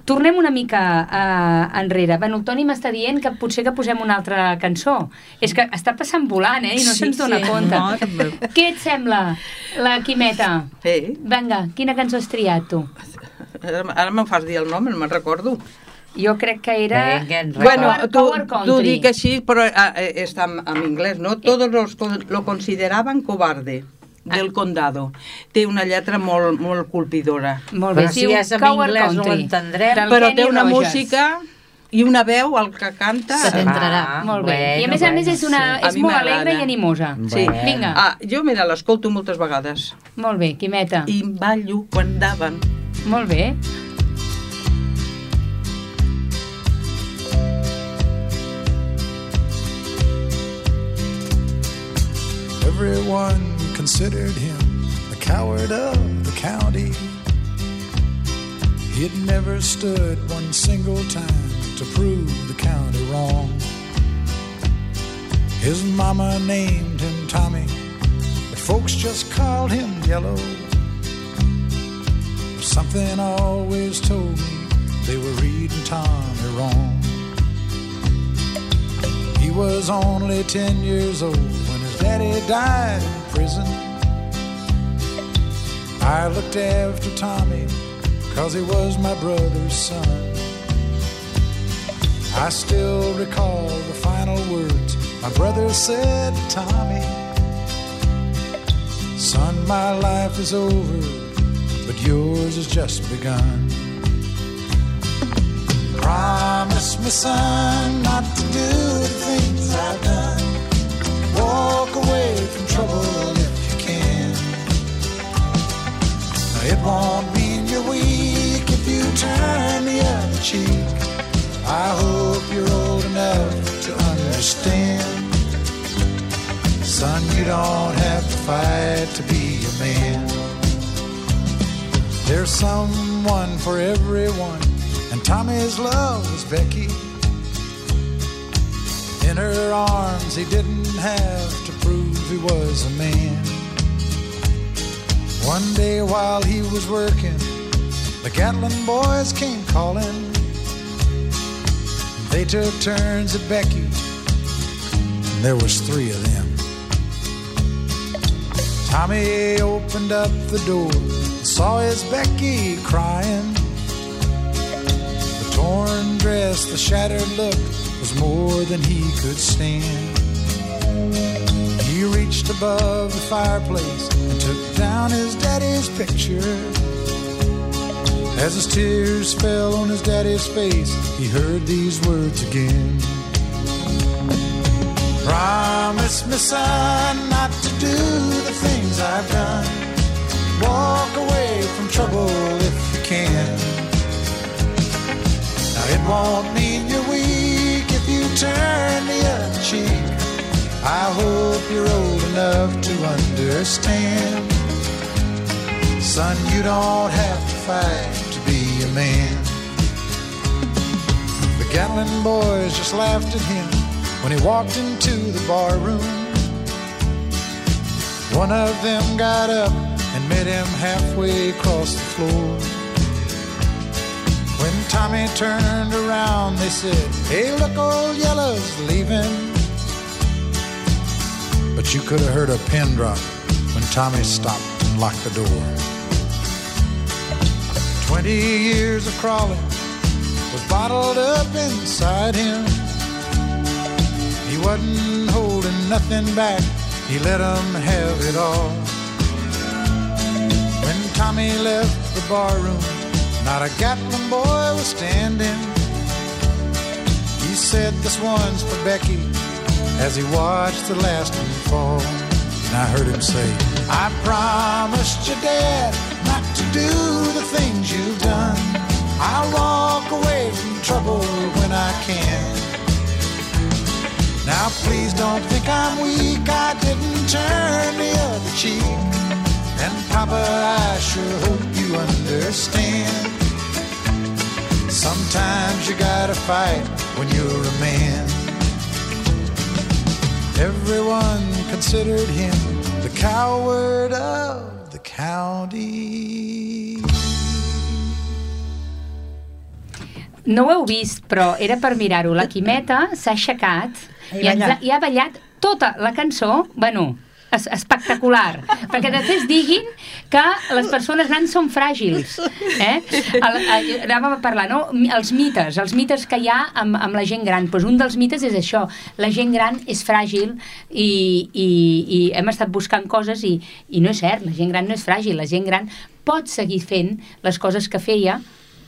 Tornem una mica uh, enrere. Bueno, el Toni m'està dient que potser que posem una altra cançó. És que està passant volant, eh? I no Sí, se'ns dona sí. compte. Mare meva. Què et sembla, la Quimeta? Sí. Vinga, quina cançó has triat, tu? Ara, ara me'n fas dir el nom, no me'n recordo. Jo crec que era... Bueno, Power- tu, Power tu dic així, però ah, eh, està en, en inglès, no? Todos los lo consideraban cobarde del condado. Té una lletra molt, molt colpidora. Molt bé, Però si és en anglès no l'entendrem. del Però Kenny té una Rogers. música i una veu, el que canta... Se t'entrarà. Ah, Molt bé. I a bueno, més a més bueno, és, una, sí. És molt alegre i animosa. Sí. Bueno. Vinga. Ah, jo, mira, l'escolto moltes vegades. Molt bé, Quimeta. I ballo quan daven. Molt bé. Everyone considered him the coward of the county. He'd never stood one single time to prove the county wrong. His mama named him Tommy, but folks just called him Yellow. Something always told me they were reading Tommy wrong. He was only 10 years old when daddy died in prison. I looked after Tommy cause he was my brother's son. I still recall the final words my brother said to Tommy. Son, my life is over, but yours has just begun. Promise me, son, not to do the things I've done. Walk away from trouble if you can. It won't mean you're weak if you turn the other cheek. I hope you're old enough to understand. Son, you don't have to fight to be a man. There's someone for everyone, and Tommy's love is Becky. In her arms, he didn't have to prove he was a man. One day while he was working, the Gatlin boys came calling. They took turns at Becky, and there was three of them. Tommy opened up the door and saw his Becky crying. The torn dress, the shattered look more than he could stand. He reached above the fireplace and took down his daddy's picture. As his tears fell on his daddy's face, he heard these words again. Promise me, son, not to do the things I've done. Walk away from trouble if you can. Now, it won't mean turn the other cheek. I hope you're old enough to understand. Son, you don't have to fight to be a man. The Gatlin boys just laughed at him when he walked into the bar room. One of them got up and met him halfway across the floor. Tommy turned around, they said, Hey, look, old Yellow's leaving. But you could have heard a pin drop when Tommy stopped and locked the door. Twenty years of crawling was bottled up inside him. He wasn't holding nothing back, he let 'em have it all. When Tommy left the barroom, not a Gatlin boy was standing. He said, This one's for Becky, as he watched the last one fall. And I heard him say, I promised your dad not to do the things you've done. I'll walk away from trouble when I can. Now please don't think I'm weak, I didn't turn the other cheek. And Papa, I sure hope you understand. Sometimes you gotta fight when you're a man. Everyone considered him the coward of the county. No ho heu vist, però era per mirar-ho. La Quimeta s'ha aixecat I i, ha, i ha ballat tota la cançó, bueno, es, espectacular, perquè després diguin que les persones grans són fràgils. Eh? El, el, anàvem a parlar, no? Els mites, els mites que hi ha amb, amb la gent gran. Pues un dels mites és això, la gent gran és fràgil i, i, i hem estat buscant coses i, i no és cert, la gent gran no és fràgil, la gent gran pot seguir fent les coses que feia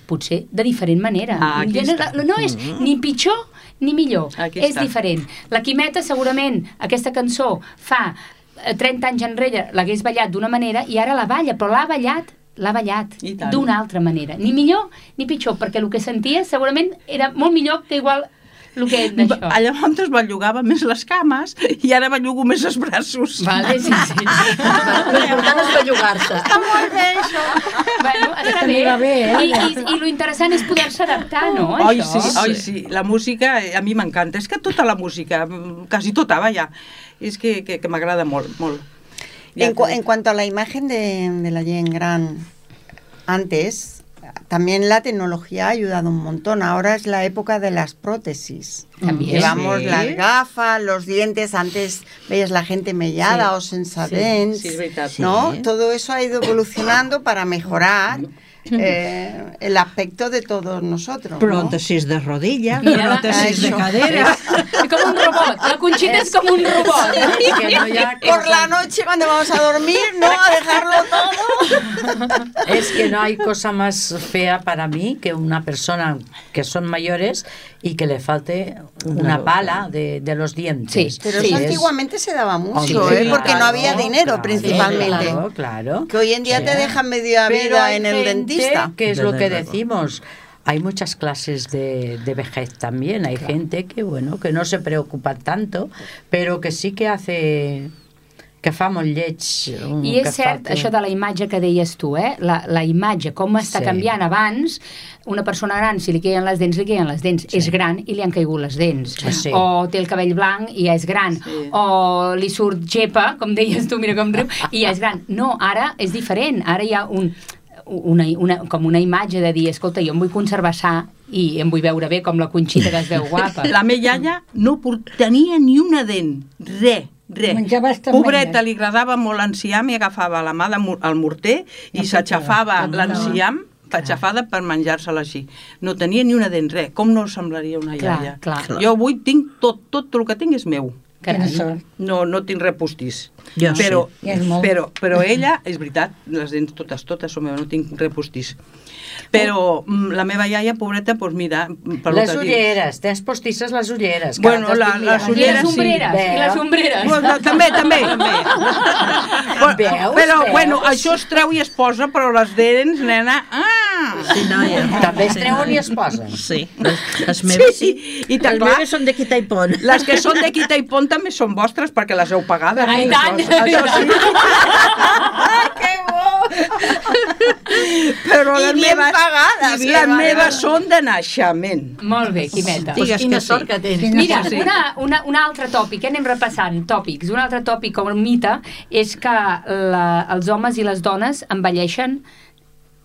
potser de diferent manera. Ah, no, no, no és ni pitjor ni millor, Aquí és està. diferent. La Quimeta segurament aquesta cançó fa 30 anys enrere l'hagués ballat d'una manera i ara la balla, però l'ha ballat l'ha ballat d'una altra manera. Ni millor ni pitjor, perquè el que sentia segurament era molt millor que igual el que d'això. Llavors bellugava més les cames i ara bellugo més els braços. Vale, sí, sí. L'important és bellugar-se. Està molt bé, això. bueno, està També bé. va bé, eh? I, i, I lo interessant és poder-se adaptar, no? Oi, això? sí, oi, sí. La música eh, a mi m'encanta. És que tota la música, mm, quasi tota, vaya, és que, que, que m'agrada molt, molt. En, cu- en cuanto a la imagen de, de la Jen Gran, antes, también la tecnología ha ayudado un montón. Ahora es la época de las prótesis. También. Llevamos Sí. las gafas, los dientes, antes veías la gente mellada Sí. o sensadents, Sí. ¿no? Todo eso ha ido evolucionando para mejorar eh, el aspecto de todos nosotros. ¿no? Prótesis de rodilla, Mira, prótesis de això. cadera. És com un robot. La Conxita és com un robot. que no ha Por cosa- la noche cuando vamos a dormir, ¿no? A dejarlo todo. Es que no hay cosa más fea para mí que una persona que son mayores y que le falte una pala de, de los dientes. Sí, Pero Sí, eso es- antiguamente se daba mucho, Hombre, ¿eh? Porque no había dinero claro, principalmente. Claro, claro. Que hoy en día Sí. te dejan media Pero vida en el gente dentista. Que es Desde lo que decimos. Hay muchas clases de, de vejez también. Hay gente que, bueno, que no se preocupa tanto, pero que sí que hace... que fa molt lleig. un- I és cert, fa això de la imatge que deies tu, eh? La, la imatge, com està Sí. canviant abans, una persona gran, si li queien les dents, li queien les dents. És gran i li han caigut les dents. Sí, sí. O té el cabell blanc i ja és gran. Sí. O li surt gepa, com deies tu, mira com riu, i ja és gran. No, ara és diferent. Ara hi ha un, una, una, com una imatge de dir, escolta, jo em vull conservar sa i em vull veure bé com la Conxita que es veu guapa. La meva iaia no tenia ni una dent, res, hasta Pobreta, li agradava molt l'enciam i agafava la mà al morter i s'aixafava l'enciam aixafada per menjar-se-la així. No tenia ni una dent, res. Com no semblaria una Clar, iaia? clar. Jo avui tinc tot, tot el que tinc és meu. Carai. No, no tinc res postís. Jo sí. però, molt. però, però ella, és veritat, les dents totes, totes meves, no tinc res postís. Però mm, la meva iaia, pobreta, doncs mira... Per lo Les que ulleres, tens postisses les ulleres. que Bueno, la- les ulleres sí. i les ombreres. Bueno, també, també, també. Però, Veus, però veus? bueno, això es treu i es posa, però les dents, nena... Ah! Sí, noia. També es treuen i es posen. Sí, les, les meves sí. Sí, i les clar, meves són de quita i pont. les que són de Quita i Pont també són vostres perquè les heu pagades. Ai, eh, tant. Això, això sí. ¡Qué bo! Però I les meves, pagades, i les vale. meves són de naixement. Molt bé, Quimeta. Pues Digues quina que sí. sort que tens. Mira, Sí. una, una, un altre tòpic, eh? anem repassant tòpics. Un altre tòpic com un mite és que la, els homes i les dones envelleixen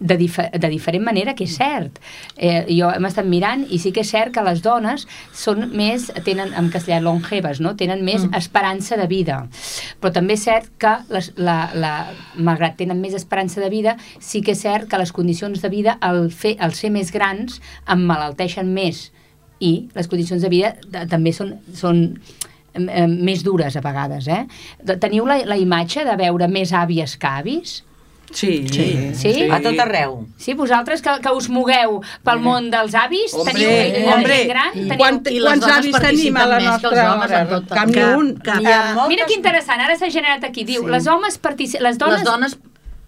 de, dife de diferent manera, que és cert. Eh, jo hem estat mirant i sí que és cert que les dones són més, tenen en castellà longeves, no? tenen més mm. esperança de vida. Però també és cert que, les, la, la, malgrat tenen més esperança de vida, sí que és cert que les condicions de vida, al, fer, al ser més grans, emmalalteixen més i les condicions de vida de, també són, són eh, més dures a vegades. Eh? Teniu la, la imatge de veure més àvies que avis? Sí. Sí. Sí? A tot arreu. Sí, vosaltres que, que us mogueu pel món dels avis, Hombre, teniu la hombre, gent gran, teniu... quant, I les quants dones avis tenim a la participen més que els nostra homes hora? en tot. Cap ni Cap, un. cap. Moltes... Mira que interessant, ara s'ha generat aquí, diu, les homes partici... les dones... Les dones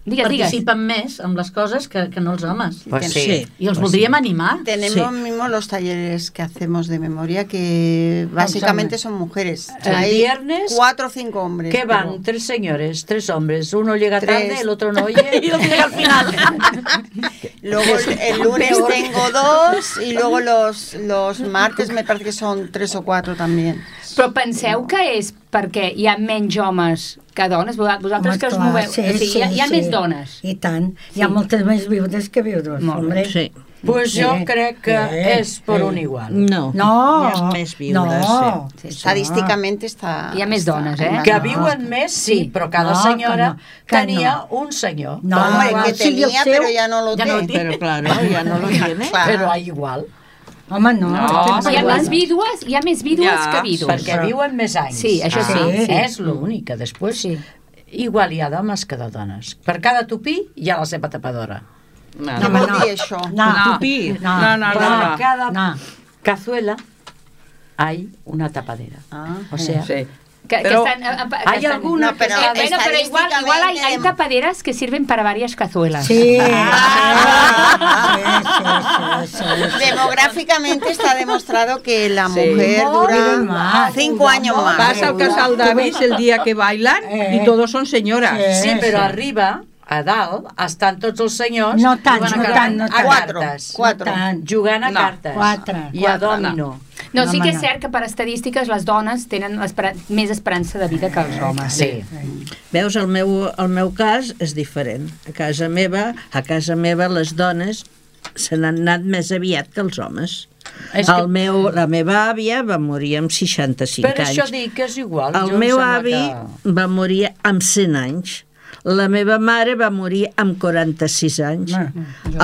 Digues, digues. participen més amb les coses que, que no els homes. Pues sí. Sí. I els Pues voldríem animar. Tenemos Sí. mismo los talleres que hacemos de memoria que básicamente son mujeres. El Hay viernes, cuatro o cinco hombres. ¿Qué van? pero- Tres señores, tres hombres. Uno llega Tres. tarde, el otro no oye. I el llega al final. Luego el, el lunes tengo dos y luego los, los martes me parece que son tres o cuatro también. Però penseu que és perquè hi ha menys homes que dones? Vosaltres Home, que us clar, moveu... sí, o sigui, hi ha, hi ha sí. més dones. I tant. Hi ha Sí. moltes més viudes que viudes, Molt hombre. Sí. Pues Sí. yo creo que Sí. es por Sí. un igual. No. No, Hi ha més viudes, no. Sí, sí. Estadísticamente está... Hi ha més dones, eh? Que no. viuen més, sí, Sí. però cada No, senyora que no, que tenia no. un senyor. No, Hombre, igual, que tenía, seu- pero ya no lo ya no tiene. tiene. Pero claro, ya no lo tiene. Però hay igual, Home, no. No, Hi ha més vídues, hi ha més vídues Ja, que vídues. perquè viuen més anys. Sí, això sí, sí. És l'únic, que després Sí. Igual hi ha d'homes que de dones. Per cada tupí hi ha la seva tapadora. No, No vol no. dir això. No, No. tupí. No, No, no, Per no, no. cada no. cazuela hay una tapadera. Ah. O sea, Sí. Que, que que hay alguna No, pero Eh, bueno, pero igual, igual hay, hay estadísticamente- tapaderas que sirven para varias cazuelas. Sí. Demográficamente está demostrado que la Sí. mujer dura más, cinco años más. Vas al casal d'Avis el dia que bailan Eh. i todos són senyores. Sí. sí, però arriba, a dalt, estan tots els senyors No tant, jugant a no tant, no a tant. Cuatro. cartes. Cuatro. No tant. Jugant a No. cartes. Quatre. I a Quatre, domino. No, sí No, que home, és cert que per estadístiques les dones tenen espera més esperança de vida que els homes. Sí. Veus, el meu, el meu cas és diferent. A casa meva, a casa meva les dones se n'han anat més aviat que els homes. És el que- meu, la meva àvia va morir amb 65 Per anys. això dic que és igual. El meu avi Que... va morir amb 100 anys. La meva mare va morir amb 46 anys.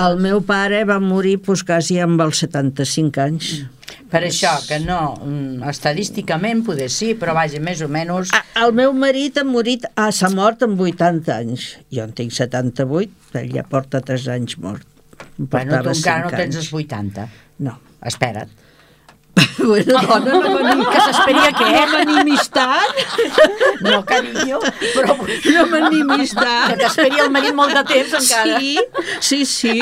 El meu pare va morir pues, quasi amb els 75 anys. Per això, que no, mm, estadísticament poder sí, però vaja, més o menys... El meu marit ha morit, ah, s'ha mort amb 80 anys. Jo en tinc 78, ell ja porta 3 anys mort. Bueno, tu encara no tens els 80. No. Espera't. bueno, dona, no m'anim... Que s'esperi a què? No m'animis tant. No, carinyo, però... No m'animis Que tant. t'esperi el marit molt de temps encara. Sí, sí, sí.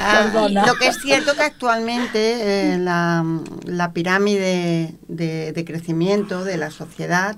Ah, lo que es cierto que actualmente eh, la, la pirámide de, de crecimiento de la sociedad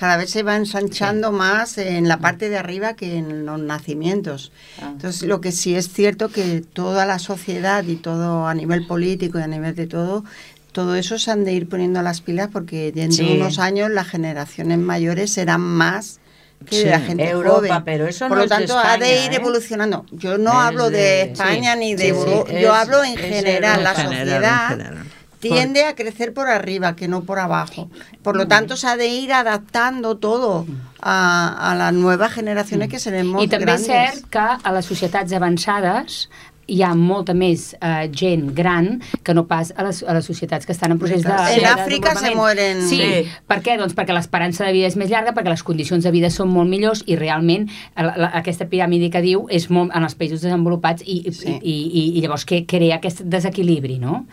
cada vez se va ensanchando más en la parte de arriba que en los nacimientos. Entonces, lo que sí es cierto que toda la sociedad y todo a nivel político y a nivel de todo, todo eso se han de ir poniendo las pilas porque dentro de unos años las generaciones mayores serán más que Sí. la gente Europa, joven. pero eso Por no lo es de tanto, ha de ir ¿eh? evolucionando. Yo no Es hablo de de- España sí, ni de sí, Euro- sí, yo es- hablo en general. La general, sociedad general. tiende a crecer por arriba, que no por abajo. Por lo tanto, se ha de ir adaptando todo a, a las nuevas generaciones que seremos I també grandes. és cert que a les societats avançades hi ha molta més eh, gent gran que no pas a les, a les societats que estan en procés de, En de Àfrica se mueren- Sí, Sí. per què? Doncs perquè l'esperança de vida és més llarga, perquè les condicions de vida són molt millors i realment la, la, aquesta piràmide que diu és molt en els països desenvolupats i, Sí. i, i, i llavors que crea aquest desequilibri, no?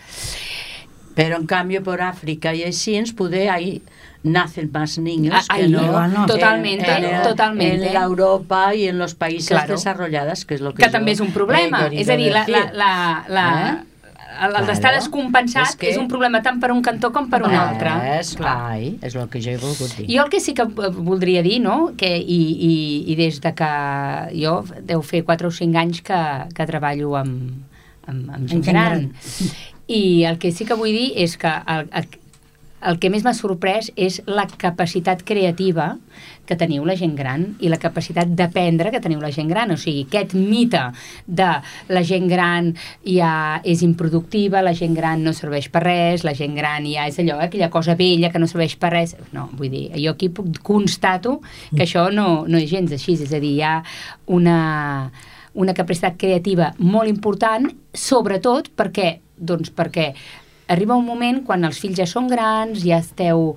Pero en cambio por África y así ens poder ahí nacen más niños Ah, que ahí, no bueno. Totalmente, en, totalmente. en Europa y en los países Claro. desarrollados que es lo que, Que també és un problema. és a dir, la, la, la, la, el, el d'estar Claro. descompensat És que- és un problema tant per un cantó com per un altre. És, ai, és el que jo he volgut dir. Jo el que sí que eh, voldria dir, no?, que, i, i, i des de que jo deu fer 4 o 5 anys que, que treballo amb, amb, amb gent gent gran. gran. I el que sí que vull dir és que el, el, el que més m'ha sorprès és la capacitat creativa que teniu la gent gran i la capacitat d'aprendre que teniu la gent gran. O sigui, aquest mite de la gent gran ja és improductiva, la gent gran no serveix per res, la gent gran ja és allò, aquella cosa vella que no serveix per res. No, vull dir, jo aquí constato que això no, no és gens així, és a dir, hi ha una, una capacitat creativa molt important, sobretot perquè, doncs perquè arriba un moment quan els fills ja són grans, ja esteu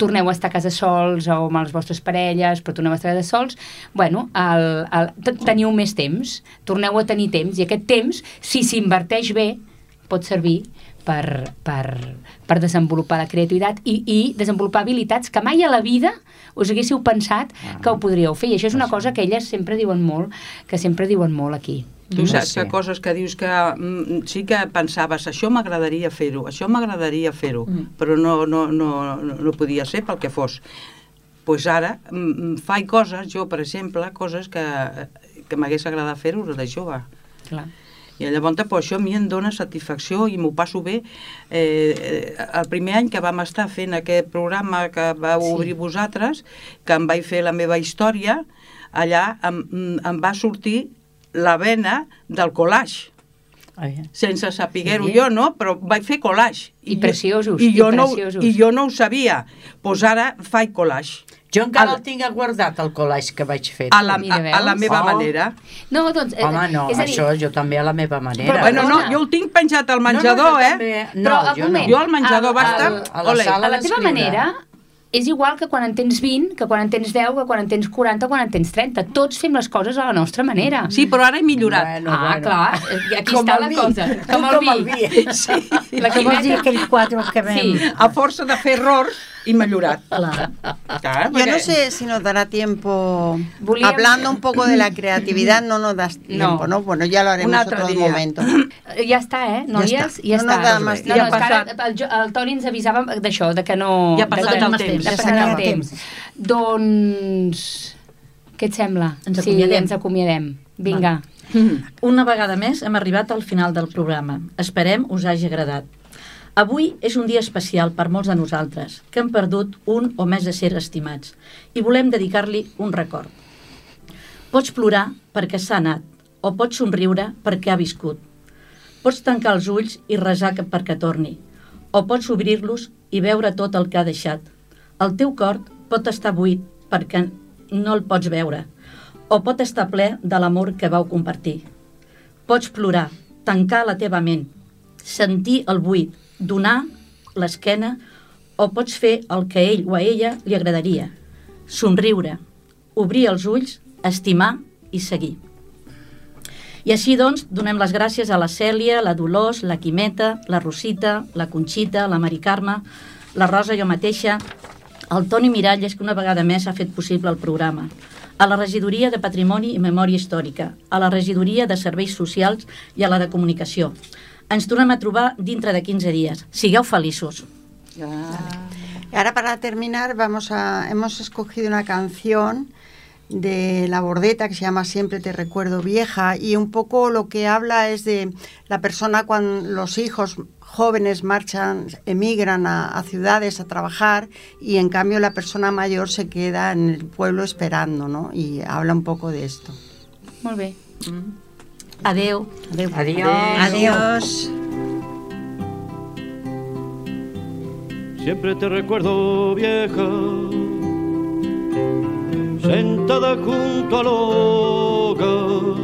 torneu a estar a casa sols o amb les vostres parelles, però torneu a estar a casa sols, bueno, el, el, te- teniu més temps, torneu a tenir temps, i aquest temps, si s'inverteix bé, pot servir per, per, per desenvolupar la creativitat i, i desenvolupar habilitats que mai a la vida us haguéssiu pensat que ho podríeu fer. I això és una cosa que elles sempre diuen molt, que sempre diuen molt aquí. Tu saps que coses que dius que mm, sí que pensaves, això m'agradaria fer-ho, això m'agradaria fer-ho, Mm. però no, no, no, no, no podia ser pel que fos. pues ara mm, faig coses, jo per exemple, coses que, que m'hagués agradat fer-ho de jove. Clar. I llavors pues, això a mi em dona satisfacció i m'ho passo bé. Eh, eh, el primer any que vam estar fent aquest programa que vau sí. obrir vosaltres, que em vaig fer la meva història, allà em, em va sortir la vena del collage Sense saber-ho Sí. jo, no? Però vaig fer collage. I preciosos, I i jo, no, preciosos. I jo no ho sabia. Doncs pues ara faig collage. Jo encara Al- el tinc guardat, el collage que vaig fer. A la, Mira, a, a la meva Oh. manera. No, doncs... eh, Home, no, és a dir, això jo també a la meva manera. Però, Bueno, no, jo el tinc penjat al menjador, no, no, eh? També, no, Però, jo moment. Jo al menjador Al- va estar... al- a la sala a la teva manera és igual que quan en tens 20, que quan en tens 10, que quan en tens 40, quan en tens 30. Tots fem les coses a la nostra manera. Sí, però ara he millorat. Bueno, ah, bueno. clar, i aquí Com està la vi. cosa. Tu Com el com el vi. vi. Sí. La Què vols dir Quimeta... aquell quadre que vam... Sí. A força de fer errors, he millorat. Clar. Clar, Yo no sé si nos dará tiempo, Volíem- hablando un poco de la creatividad, no nos das tiempo, ¿no? Bueno, ya lo haremos otro dia. momento. Ja està, eh, noies? Ja està. Ja No està. nos da más no, tiempo. no, Ja ha ara el, el Toni ens avisava d'això, de que no... Ja ha passat el de, temps. De Ja passat s'ha el temps. Doncs... Què et sembla? Ens Sí, acomiadem. ens acomiadem. Vinga. Una vegada més hem arribat al final del programa. Esperem us hagi agradat. Avui és un dia especial per molts de nosaltres, que hem perdut un o més de ser estimats, i volem dedicar-li un record. Pots plorar perquè s'ha anat, o pots somriure perquè ha viscut. Pots tancar els ulls i resar perquè torni, o pots obrir-los i veure tot el que ha deixat. El teu cor pot estar buit perquè no el pots veure, o pot estar ple de l'amor que vau compartir. Pots plorar, tancar la teva ment, sentir el buit, donar l'esquena, o pots fer el que ell o a ella li agradaria. Somriure, obrir els ulls, estimar i seguir. I així, doncs, donem les gràcies a la Cèlia, la Dolors, la Quimeta, la Rosita, la Conxita, la Mari Carme, la Rosa jo mateixa, el Toni Miralles, que una vegada més ha fet possible el programa, a la Regidoria de Patrimoni i Memòria Històrica, a la Regidoria de Serveis Socials i a la de Comunicació. Ens tornem a trobar dintre de 15 dies. Sigueu feliços. Y ahora para terminar vamos a hemos escogido una canción de La Bordeta que se llama Siempre te recuerdo vieja y un poco lo que habla es de la persona cuando los hijos jóvenes marchan, emigran a, a ciudades a trabajar y en cambio la persona mayor se queda en el pueblo esperando, ¿no? Y habla un poco de esto. Molt bé. Adeu. Adiós. Adiós. Siempre te recuerdo vieja, sentada junto al hogar,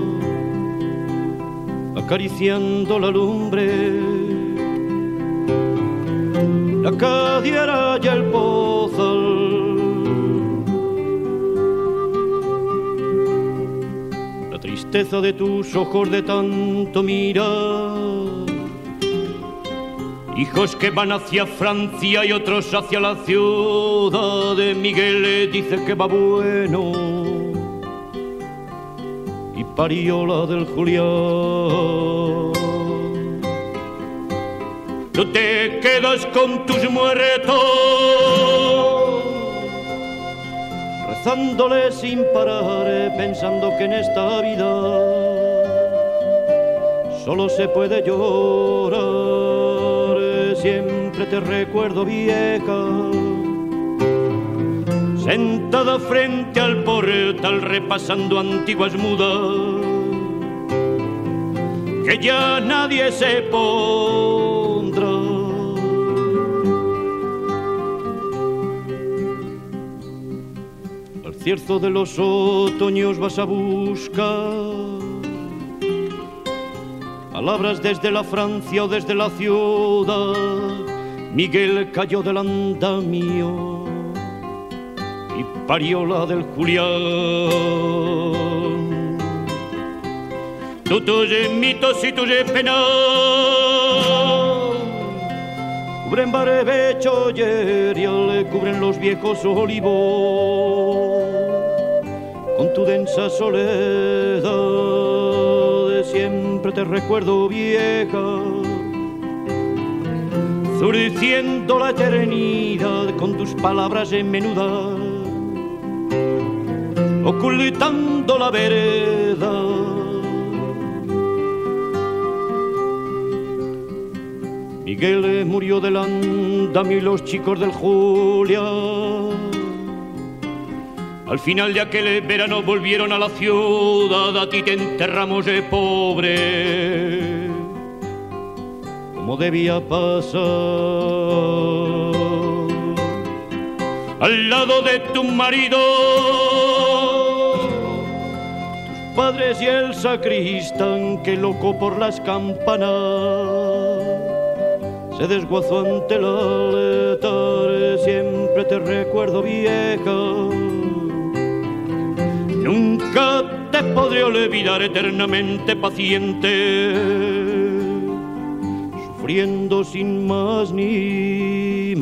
acariciando la lumbre, la cadiera y el pozal. Tristeza de tus ojos de tanto mirar. Hijos que van hacia Francia y otros hacia la ciudad. De Miguel dice que va bueno. Y pariola del Julián. Tú te quedas con tus muertos rezándole sin parar, eh, pensando que en esta vida solo se puede llorar. eh, Siempre te recuerdo vieja, sentada frente al portal repasando antiguas mudas, que ya nadie se pondrá. Cierzo de los otoños vas a buscar palabras desde la Francia o desde la ciudad. Miguel cayó del andamio pariola del Julián. Tu tuye mitos y tuye penas, cubren barbecho y le cubren los viejos olivos con tu densa soledad. Siempre te recuerdo vieja, zurciendo la eternidad con tus palabras en menuda, ocultando la vereda. Miguel murió del andamio y los chicos del Julia. Al final de aquel verano volvieron a la ciudad, a ti te enterramos de pobre, como debía pasar. Al lado de tu marido, tus padres y el sacristán que loco por las campanas se desguazó ante el altar. Siempre te recuerdo vieja Nunca te podré olvidar eternamente paciente, sufriendo sin más ni